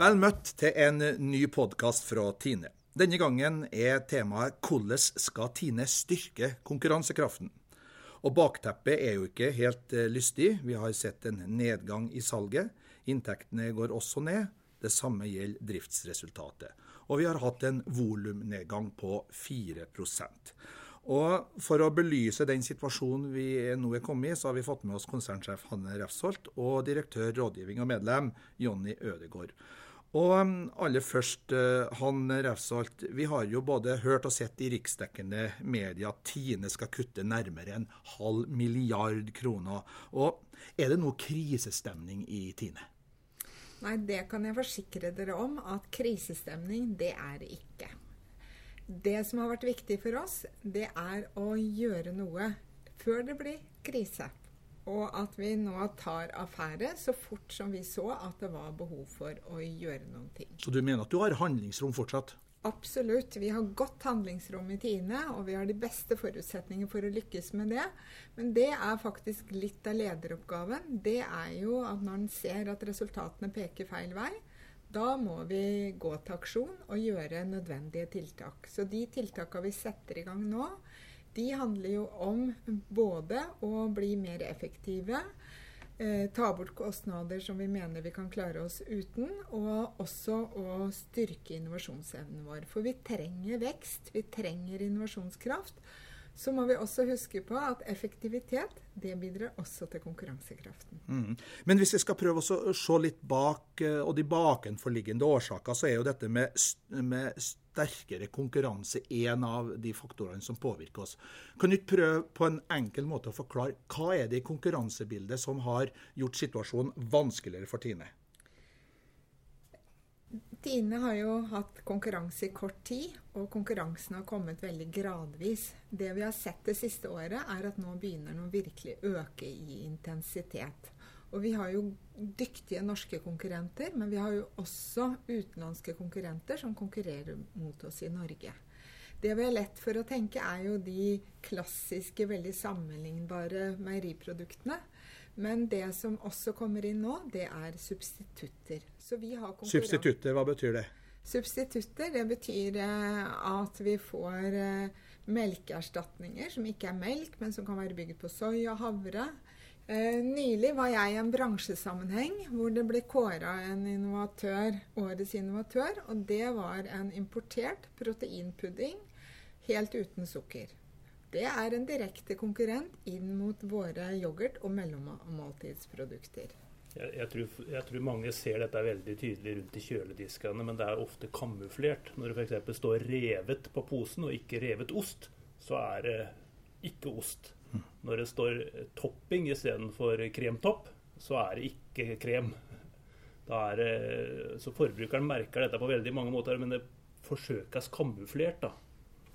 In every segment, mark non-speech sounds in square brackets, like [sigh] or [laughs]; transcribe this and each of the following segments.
Vel møtt til en ny podkast fra Tine. Denne gangen er temaet 'Hvordan skal Tine styrke konkurransekraften'? Og Bakteppet er jo ikke helt eh, lystig. Vi har sett en nedgang i salget. Inntektene går også ned. Det samme gjelder driftsresultatet. Og vi har hatt en volumnedgang på 4 og For å belyse den situasjonen vi nå er kommet i, så har vi fått med oss konsernsjef Hanne Refsholt og direktør rådgivning og medlem Jonny Ødegård. Og um, aller først, uh, Han Refsholt, vi har jo både hørt og sett i riksdekkende media at Tine skal kutte nærmere en halv milliard kroner. Og Er det noe krisestemning i Tine? Nei, det kan jeg forsikre dere om at krisestemning, det er det ikke. Det som har vært viktig for oss, det er å gjøre noe før det blir krise. Og at vi nå tar affære så fort som vi så at det var behov for å gjøre noen ting. Så du mener at du har handlingsrom fortsatt? Absolutt. Vi har godt handlingsrom i Tine, og vi har de beste forutsetninger for å lykkes med det. Men det er faktisk litt av lederoppgaven. Det er jo at når en ser at resultatene peker feil vei, da må vi gå til aksjon og gjøre nødvendige tiltak. Så de tiltakene vi setter i gang nå, de handler jo om både å bli mer effektive, eh, ta bort kostnader som vi mener vi kan klare oss uten, og også å styrke innovasjonsevnen vår. For vi trenger vekst, vi trenger innovasjonskraft. Så må vi også huske på at effektivitet det bidrar også til konkurransekraften. Mm. Men hvis vi skal prøve å se litt bak eh, og de bakenforliggende årsaker, så er jo dette med, med sterkere konkurranse en av de faktorene som påvirker oss. Kan du ikke prøve på en enkel måte å forklare hva er det i konkurransebildet som har gjort situasjonen vanskeligere for Tine? Tine har jo hatt konkurranse i kort tid, og konkurransen har kommet veldig gradvis. Det vi har sett det siste året, er at nå begynner den å virkelig øke i intensitet. Og vi har jo dyktige norske konkurrenter, men vi har jo også utenlandske konkurrenter som konkurrerer mot oss i Norge. Det vi har lett for å tenke, er jo de klassiske, veldig sammenlignbare meieriproduktene. Men det som også kommer inn nå, det er substitutter. substitutter, hva betyr det? Substitutter, det betyr eh, at vi får eh, melkeerstatninger som ikke er melk, men som kan være bygd på soy og havre. Eh, nylig var jeg i en bransjesammenheng hvor det ble kåra en innovatør, årets innovatør. Og det var en importert proteinpudding helt uten sukker. Det er en direkte konkurrent inn mot våre yoghurt- og mellommåltidsprodukter. Jeg, jeg, tror, jeg, tror, mange ser dette veldig tydelig rundt i kjølediskene, men det er ofte kamuflert. Når det f.eks. står 'revet' på posen og ikke 'revet ost', så er det ikke ost. Når det står 'topping' istedenfor kremtopp, så er det ikke krem. Det, så forbrukeren merker dette på veldig mange måter, men det forsøkes kamuflert. da.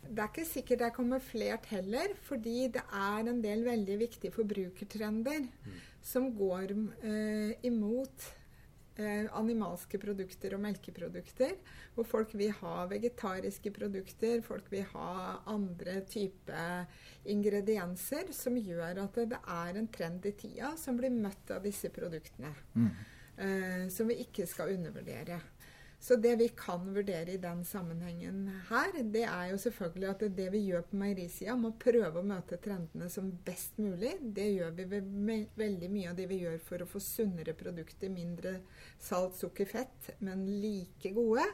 Det er ikke sikkert det er kamuflert heller, fordi det er en del veldig viktige forbrukertrender mm. som går eh, imot eh, animalske produkter og melkeprodukter. Hvor folk vil ha vegetariske produkter, folk vil ha andre typer ingredienser som gjør at det, det, er en trend i tida som blir møtt av disse produktene. Mm. Eh, som vi ikke skal undervurdere. Så det vi kan vurdere i den sammenhengen her, det er jo selvfølgelig at det vi gjør på meierisida, må prøve å møte trendene som best mulig. Det gjør vi ved veldig mye av det vi gjør for å få sunnere produkter, mindre salt, sukker, fett, men like gode.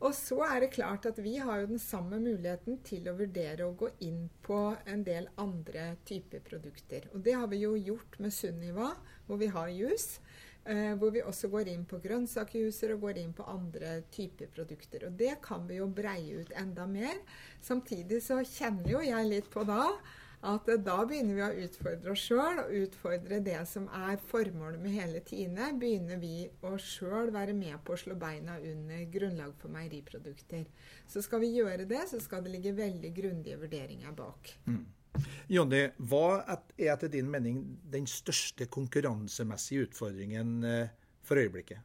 Og så er det klart at vi har jo den samme muligheten til å vurdere å gå inn på en del andre typer produkter. Og det har vi jo gjort med Sunniva, hvor vi har juice. Eh, hvor vi også går inn på grønnsakjuicer og går inn på andre typer produkter. Og det kan vi jo breie ut enda mer. Samtidig så kjenner jo jeg litt på da at da begynner vi å utfordre oss sjøl, og utfordre det som er formålet med hele Tine. Begynner vi å sjøl være med på å slå beina under grunnlag for meieriprodukter. Så skal vi gjøre det, så skal det ligge veldig grundige vurderinger bak. Mm. Jonny, hva er etter din mening den største konkurransemessige utfordringen eh, for øyeblikket?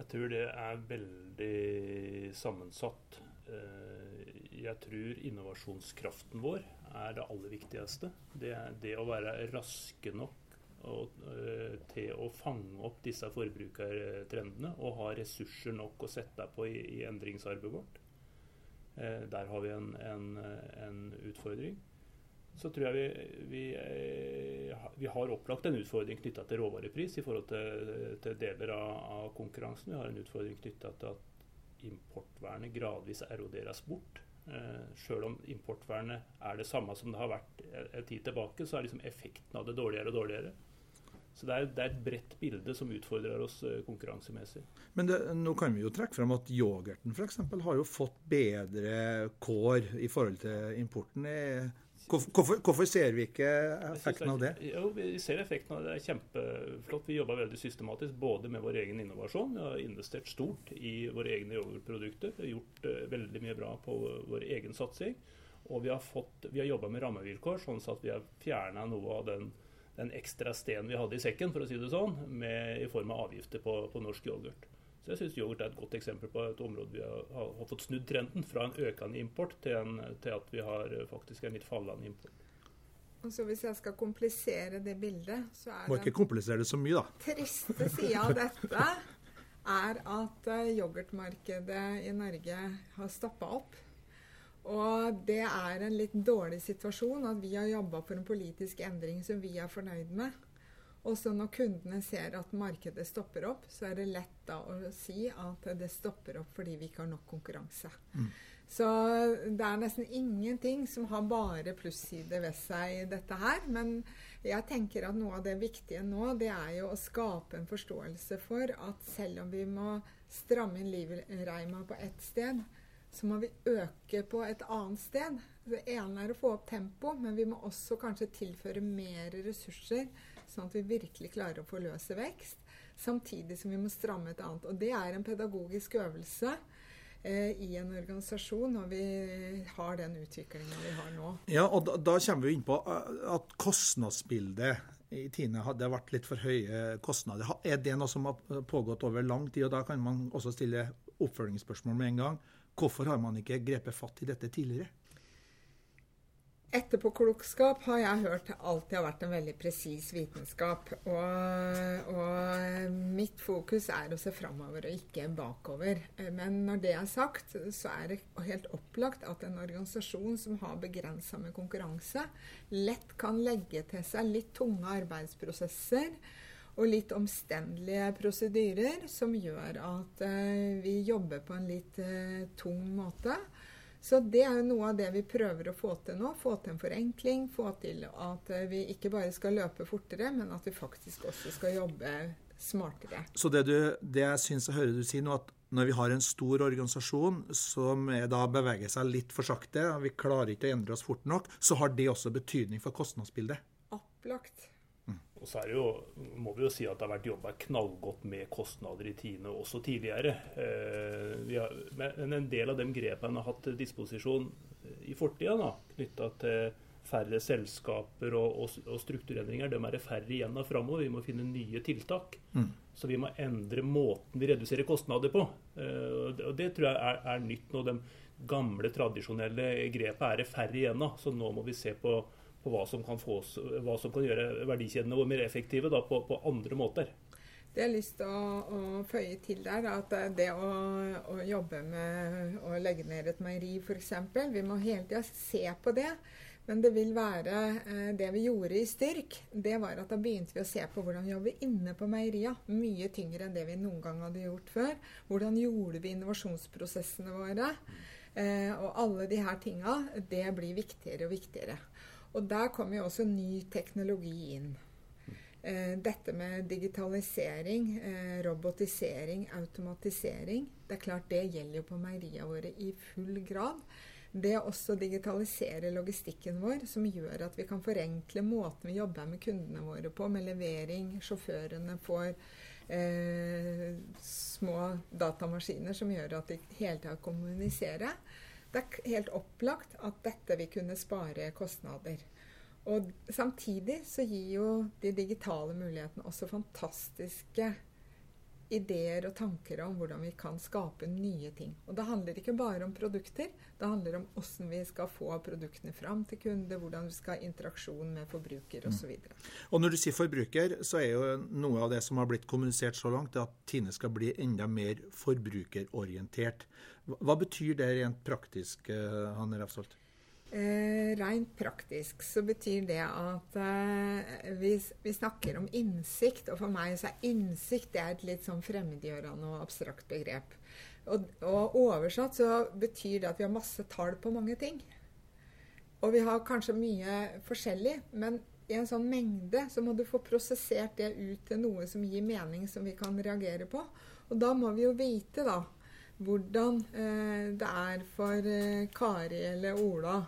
Jeg tror det er veldig sammensatt. Eh, jeg tror innovasjonskraften vår er det aller viktigste. Det, det å være raske nok og, uh, til å fange opp disse forbrukertrendene og ha ressurser nok å sette på i, i endringsarbeidet vårt. Uh, der har vi en, en, en, utfordring. Så tror jeg vi, vi, uh, vi har opplagt en utfordring knytta til råvarepris i forhold til, til deler av, av, konkurransen. Vi har en utfordring knytta til at importvernet gradvis eroderes bort. Eh, Sjøl om importvernet er det samme som det har vært en tid tilbake, så er liksom effekten av det dårligere og dårligere. Så det er, det er et bredt bilde som utfordrer oss eh, konkurransemessig. Men det, nå kan vi jo trekke frem at yoghurten f.eks. har jo fått bedre kår i forhold til importen. Hvorfor, hvorfor, ser vi ikke effekten av det? Jo, Vi ser effekten av det. Det er kjempeflott. Vi jobber veldig systematisk både med vår egen innovasjon. Vi har investert stort i våre egne yoghurtprodukter. Gjort uh, veldig mye bra på vår egen satsing. Og vi har, fått, vi har jobba med rammevilkår, sånn at vi har fjerna noe av den, den ekstra steinen vi hadde i sekken, for å si det sånn, med, i form av avgifter på, på norsk yoghurt. Så jeg syns yoghurt er et godt eksempel på et område vi har, har, fått snudd trenden fra en økende import til, en, til, at vi har faktisk en litt fallende import. Og så Hvis jeg skal komplisere det bildet, så er Må ikke komplisere det så mye, da. triste sida av dette er at uh, yoghurtmarkedet i Norge har stoppa opp. Og det er en litt dårlig situasjon at vi har jobba for en politisk endring som vi er fornøyd med. Og så når kundene ser at markedet stopper opp, så er det lett da å si at det stopper opp fordi vi ikke har nok konkurranse. Mm. Så det er nesten ingenting som har bare plusside ved seg dette her. Men jeg tenker at noe av det viktige nå, det er jo å skape en forståelse for at selv om vi må stramme inn livreima på ett sted, så må vi øke på et annet sted. Det ene er å få opp tempo, men vi må også kanskje tilføre mer ressurser sånn at vi virkelig klarer å forløse vekst, samtidig som vi må stramme et annet. Og det er en pedagogisk øvelse eh, i en organisasjon når vi har den utviklinga vi har nå. Ja, og da, da, kommer vi inn på eh, at kostnadsbildet i Tine hadde vært litt for høye kostnader. Er det noe som har pågått over lang tid? og Da kan man også stille oppfølgingsspørsmål med en gang. Hvorfor har man ikke grepet fatt i dette tidligere? Etterpåklokskap har jeg hørt alltid har vært en veldig presis vitenskap. Og, og, mitt fokus er å se framover og ikke bakover. Men når det er sagt, så er det helt opplagt at en organisasjon som har begrensa med konkurranse, lett kan legge til seg litt tunge arbeidsprosesser og litt omstendelige prosedyrer som gjør at uh, vi jobber på en litt uh, tung måte. Så det er jo noe av det vi prøver å få til nå. Få til en forenkling. Få til at eh, vi ikke bare skal løpe fortere, men at vi faktisk også skal jobbe smartere. Så det, du, det jeg syns jeg hører du si nå, at når vi har en stor organisasjon som da beveger seg litt for sakte, og vi klarer ikke å endre oss fort nok, så har det også betydning for kostnadsbildet? Opplagt. Og så jo, må vi jo si at det har vært jobba knallgodt med kostnader i Tine også tidligere. Eh, har, men en del av de grepene en har hatt til disposisjon i fortida, knytta til færre selskaper og, og, og, strukturendringer, de er det færre igjen av framover. Vi må finne nye tiltak. Mm. Så vi må endre måten vi reduserer kostnader på. Eh, og det tror jeg er, er nytt nå. De gamle, tradisjonelle grepene er det færre igjen av. Så nå må vi se på på hva som kan, få, hva som kan gjøre verdikjedene våre mer effektive da, på, på, andre måter. Det jeg har lyst til å, å føye til der, at det å, å, jobbe med å legge ned et meieri f.eks. Vi må hele tida se på det. Men det vil være eh, det vi gjorde i Styrk. Det var at da begynte vi å se på hvordan vi jobber inne på meieria. Mye tyngre enn det vi noen gang hadde gjort før. Hvordan gjorde vi innovasjonsprosessene våre? Eh, og alle de her tinga, det blir viktigere og viktigere. Og der kommer jo også ny teknologi inn. Eh, dette med digitalisering, eh, robotisering, automatisering. Det er klart det gjelder jo på meieriene våre i full grad. Det å også digitalisere logistikken vår, som gjør at vi kan forenkle måten vi jobber med kundene våre på, med levering. Sjåførene får eh, små datamaskiner som gjør at de hele tida kommuniserer. Det er helt opplagt at dette vil kunne spare kostnader. Og samtidig så gir jo de digitale mulighetene også fantastiske ideer og tanker om hvordan vi kan skape nye ting. Og det handler ikke bare om produkter, det handler om hvordan vi skal få produktene fram til kunde, hvordan vi skal ha interaksjon med forbruker osv. Og, så og når du sier forbruker, så er jo noe av det som har blitt kommunisert så langt, at Tine skal bli enda mer forbrukerorientert. Hva betyr det rent praktisk, eh, Hanne Refsholt? Eh, rent praktisk så betyr det at eh, vi, vi, snakker om innsikt. Og for meg så er innsikt er et litt sånn fremmedgjørende og abstrakt begrep. Og, og, oversatt så betyr det at vi har masse tall på mange ting. Og vi har kanskje mye forskjellig, men i en sånn mengde så må du få prosessert det ut til noe som gir mening, som vi kan reagere på. Og da må vi jo vite, da, hvordan eh, det er for eh, Kari eller Ola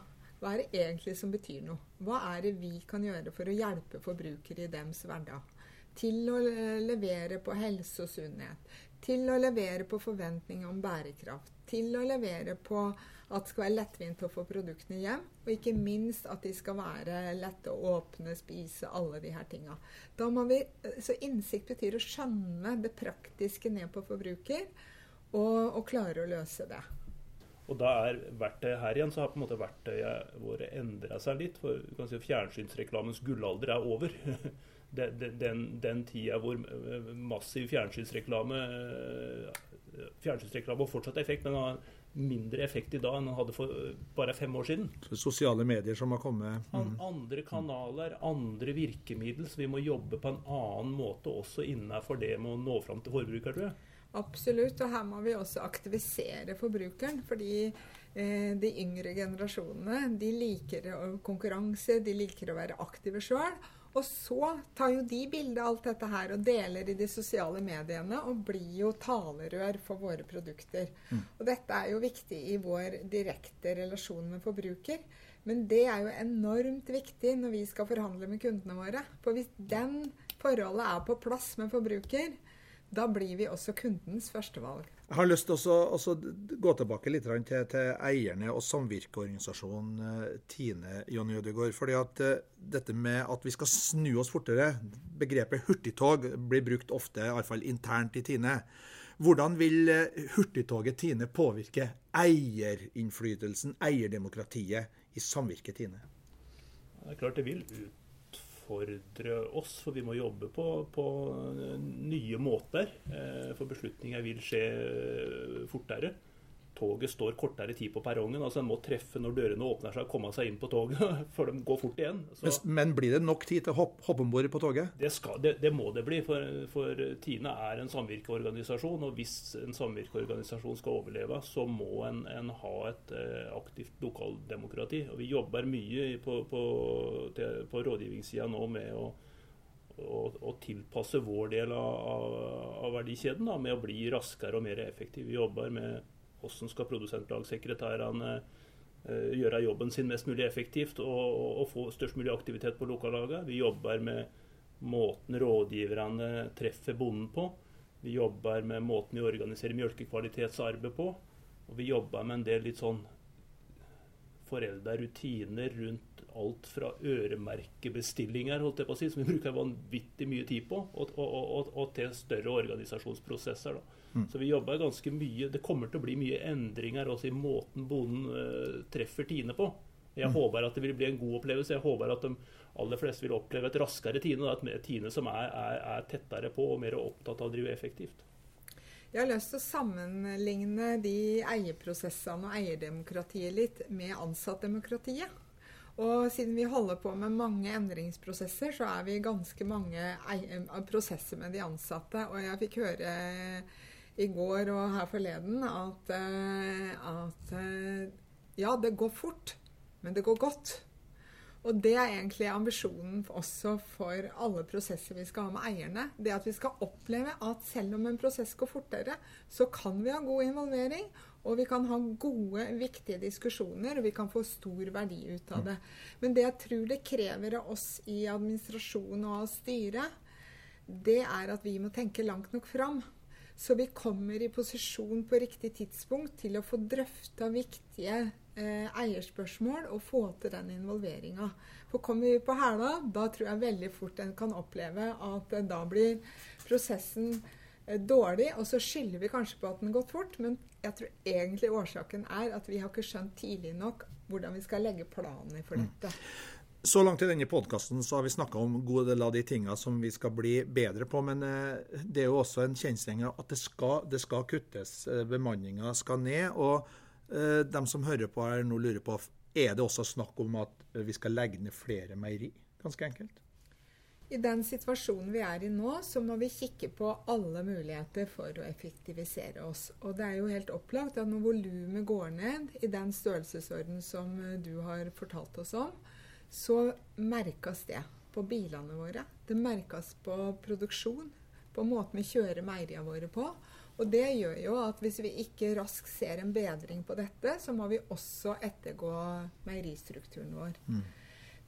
hva er det egentlig som betyr noe? Hva er det vi kan gjøre for å hjelpe forbrukere i deres hverdag? Til å levere på helse og sunnhet. Til å levere på forventninger om bærekraft. Til å levere på at det skal være lettvint å få produktene hjem. Og ikke minst at de skal være lette å åpne, spise, alle de her tinga. Så innsikt betyr å skjønne det praktiske ned på forbruker, og, og klare å løse det. Og da er verktøyet her igjen, så har på en måte verktøyet våre endra seg litt. For du kan si fjernsynsreklamens gullalder er over. [laughs] Den, den, den tida hvor eh, massiv fjernsynsreklame eh, Fjernsynsreklame har fortsatt effekt, men har mindre effekt i dag enn den hadde for bare fem år siden. Sosiale medier som har kommet mm. Andre kanaler, andre virkemidler. Så vi må jobbe på en annen måte også innenfor det med å nå fram til forbruker, tror jeg. Absolutt. Og her må vi også aktivisere forbrukeren. Fordi eh, de yngre generasjonene de liker konkurranse, de liker å være aktive sjøl. Og så tar jo de bilde av alt dette her og deler i de sosiale mediene og blir jo talerør for våre produkter. Mm. Og dette er jo viktig i vår direkte relasjon med forbruker. Men det er jo enormt viktig når vi skal forhandle med kundene våre. For hvis den forholdet er på plass med forbruker, da blir vi også kundens førstevalg. Jeg har lyst til å gå tilbake litt til, til eierne og samvirkeorganisasjonen eh, Tine Jonny Ødegaard. fordi at eh, dette med at vi skal snu oss fortere, begrepet hurtigtog blir brukt ofte, iallfall internt i Tine. Hvordan vil eh, hurtigtoget Tine påvirke eierinnflytelsen, eierdemokratiet, i samvirket Tine? Det er klart det vil ut utfordre oss, for vi må jobbe på, på nye måter. Eh, for beslutninger vil skje fortere toget står kortere tid på perrongen. altså En må treffe når dørene åpner seg og komme seg inn på toget [laughs] før de går fort igjen. Så, men blir det nok tid til å hoppe, hoppe om bord på toget? Det, skal, det, det, må det bli. For, for Tine er en samvirkeorganisasjon. Og hvis en samvirkeorganisasjon skal overleve, så må en, en ha et eh, aktivt lokaldemokrati. Og vi jobber mye på, på, på rådgivningssida nå med å å, tilpasse vår del av, av verdikjeden da, med å bli raskere og mer effektiv. Vi jobber med hvordan skal produsentlagsekretærene uh, gjøre jobben sin mest mulig effektivt og, og, få størst mulig aktivitet på lokallagene. Vi jobber med måten rådgiverne treffer bonden på. Vi jobber med måten vi organiserer melkekvalitetsarbeid på. Og vi jobber med en del litt sånn forelda rutiner rundt alt fra øremerkebestillinger holdt jeg på å si, som vi bruker vanvittig mye tid på, og, og til større organisasjonsprosesser. da. Mm. Så vi jobber ganske mye. Det kommer til å bli mye endringer også i måten bonden uh, treffer Tine på. Jeg mm. håper at det vil bli en god opplevelse. Jeg håper at de aller fleste vil oppleve et raskere Tine. Et Tine som er, er, er, tettere på og mer opptatt av å drive effektivt. Jeg har lyst til å sammenligne de eierprosessene og eierdemokratiet litt med ansattdemokratiet. Og siden vi holder på med mange endringsprosesser, så er vi ganske mange prosesser med de ansatte. Og jeg fikk høre i går og her forleden at, eh, at eh, ja, det går fort, men det går godt. Og det er egentlig ambisjonen også for alle prosesser vi skal ha med eierne. Det at vi skal oppleve at selv om en prosess går fortere, så kan vi ha god involvering. Og vi kan ha gode, viktige diskusjoner, og vi kan få stor verdi ut av det. Men det jeg tror det krever av oss i administrasjon og av styret, det er at vi må tenke langt nok fram. Så vi kommer i posisjon på riktig tidspunkt til å få drøfta viktige eh, eierspørsmål og få til den involveringa. For kommer vi på hæla, da tror jeg veldig fort en kan oppleve at eh, da blir prosessen eh, dårlig, og så skylder vi kanskje på at den har gått fort, men jeg tror egentlig årsaken er at vi har ikke skjønt tidlig nok hvordan vi skal legge planer for dette. Så langt i denne podkasten har vi snakka om gode del av de tinga som vi skal bli bedre på, men eh, det er jo også en kjensgjerning at det skal, det skal kuttes. Eh, bemanninga skal ned. Og eh, de som hører på her nå lurer på, er det også snakk om at vi skal legge ned flere meieri? Ganske enkelt. I den situasjonen vi er i nå, så må vi kikke på alle muligheter for å effektivisere oss. Og det er jo helt opplagt at når volumet går ned i den størrelsesorden som du har fortalt oss om, så merkes det på bilene våre. Det merkes på produksjon, på måten vi kjører meieriene våre på. Og det gjør jo at hvis vi ikke raskt ser en bedring på dette, så må vi også ettergå meieristrukturen vår. Mm.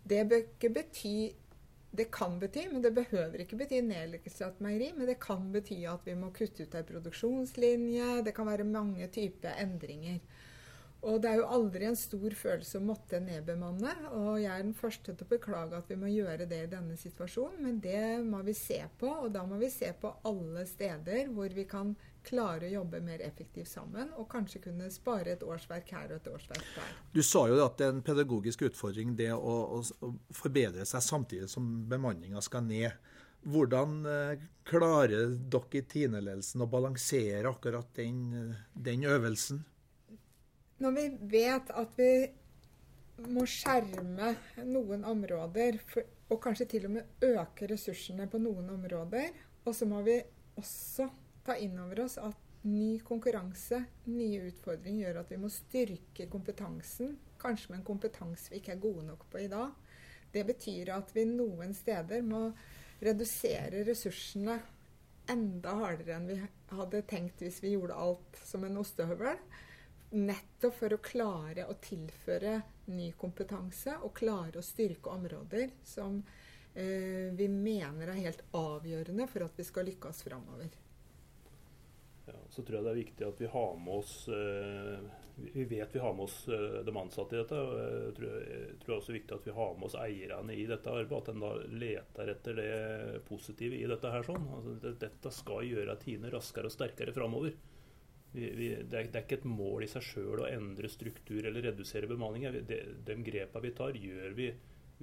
Det bør ikke bety det kan bety, men det behøver ikke bety nedleggelse av et meieri. Men det kan bety at vi må kutte ut ei produksjonslinje. Det kan være mange typer endringer. Og det er jo aldri en stor følelse å måtte nedbemanne. Og jeg er den første til å beklage at vi må gjøre det i denne situasjonen, men det må vi se på. Og da må vi se på alle steder hvor vi kan klare å jobbe mer effektivt sammen, og kanskje kunne spare et årsverk her og et årsverk der. Du sa jo at det er en pedagogisk utfordring det å, å, forbedre seg samtidig som bemanninga skal ned. Hvordan eh, klarer dere i Tine-ledelsen å balansere akkurat den, den øvelsen? Når vi vet at vi må skjerme noen områder, for, og kanskje til og med øke ressursene på noen områder, og så må vi også ta inn over oss at ny konkurranse, nye utfordringer, gjør at vi må styrke kompetansen. Kanskje med en kompetanse vi ikke er gode nok på i dag. Det betyr at vi noen steder må redusere ressursene enda hardere enn vi hadde tenkt hvis vi gjorde alt som en ostehøvel. Nettopp for å klare å tilføre ny kompetanse og klare å styrke områder som eh, vi mener er helt avgjørende for at vi skal lykkes framover. Ja, så tror jeg det er viktig at vi har med oss eh, Vi vet vi har med oss eh, de ansatte i dette. og Jeg tror, jeg tror også det er viktig at vi har med oss eierne i dette arbeidet. At en da leter etter det positive i dette. her sånn. Altså, dette skal gjøre Tine raskere og sterkere framover. Vi, det, er, det, er, ikke et mål i seg sjøl å endre struktur eller redusere bemanningen. De, de grepene vi tar, gjør vi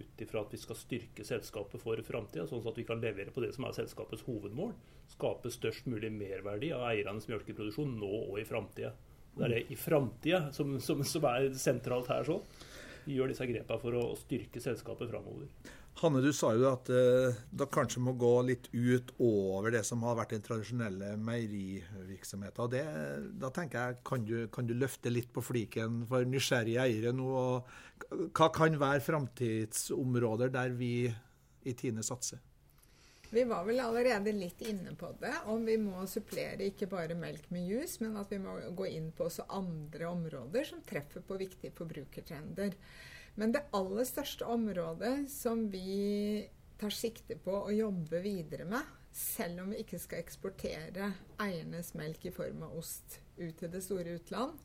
ut ifra at vi skal styrke selskapet for framtida, sånn at vi kan levere på det som er selskapets hovedmål. Skape størst mulig merverdi av eiernes melkeproduksjon nå og i framtida. Det er det i framtida som, som, som, er sentralt her. sånn. Vi gjør disse grepene for å styrke selskapet framover. Hanne, du sa jo at uh, det kanskje må gå litt ut over det som har vært den tradisjonelle meierivirksomheten. Da tenker jeg, kan du, kan du, løfte litt på fliken for nysgjerrige eiere nå? Hva kan være framtidsområder der vi i Tine satser? Vi var vel allerede litt inne på det, om vi må supplere ikke bare melk med jus, men at vi må gå inn på også andre områder som treffer på viktige forbrukertrender. Men det aller største området som vi tar sikte på å jobbe videre med, selv om vi ikke skal eksportere eiernes melk i form av ost ut til det store utland,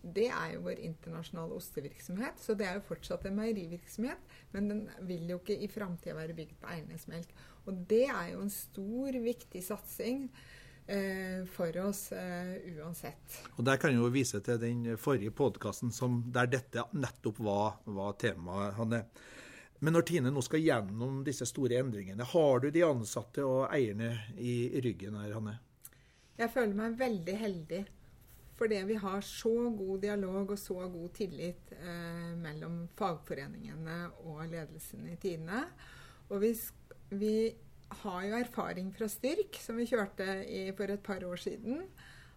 det er jo vår internasjonale ostevirksomhet. Så det er jo fortsatt en meierivirksomhet, men den vil jo ikke i framtida være bygd på eiernes melk. Og det er jo en stor, viktig satsing for oss uh, uansett. Og Der kan jeg jo vise til den forrige podkasten der dette nettopp var, var temaet. Hanne. Men når Tine nå skal gjennom disse store endringene, har du de ansatte og eierne i ryggen her, Hanne? Jeg føler meg veldig heldig fordi vi har så god dialog og så god tillit eh, mellom fagforeningene og ledelsen i Tine. Og vi, vi har jo erfaring fra Styrk, som vi kjørte i for et par år siden.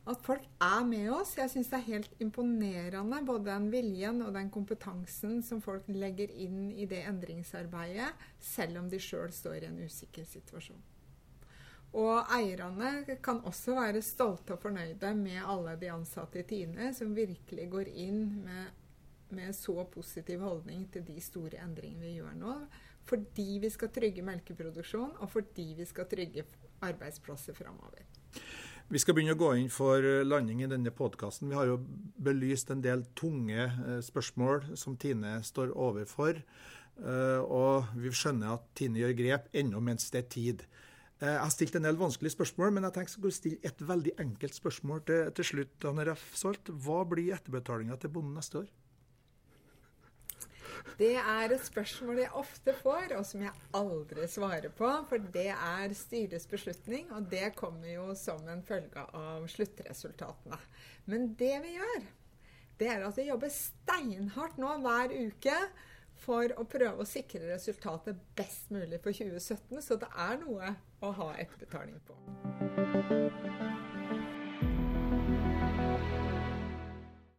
At folk er med oss. Jeg syns det er helt imponerende, både den viljen og den kompetansen som folk legger inn i det endringsarbeidet, selv om de sjøl står i en usikker situasjon. Og eierne kan også være stolte og fornøyde med alle de ansatte i Tine, som virkelig går inn med, med så positiv holdning til de store endringene vi gjør nå fordi vi skal trygge melkeproduksjon, og fordi vi skal trygge arbeidsplasser framover. Vi skal begynne å gå inn for landing i denne podkasten. Vi har jo belyst en del tunge eh, spørsmål som Tine står overfor. Eh, og vi skjønner at Tine gjør grep ennå mens det er tid. Eh, jeg har stilt en del vanskelige spørsmål, men jeg tenker å stille et veldig enkelt spørsmål til, til slutt. Anne Ref. Salt. Hva blir etterbetalinga til bonden neste år? Det er et spørsmål jeg ofte får, og som jeg aldri svarer på. For det er styrets beslutning, og det kommer jo som en følge av sluttresultatene. Men det vi gjør, det er at vi jobber steinhardt nå hver uke for å prøve å sikre resultatet best mulig for 2017. Så det er noe å ha etterbetaling på.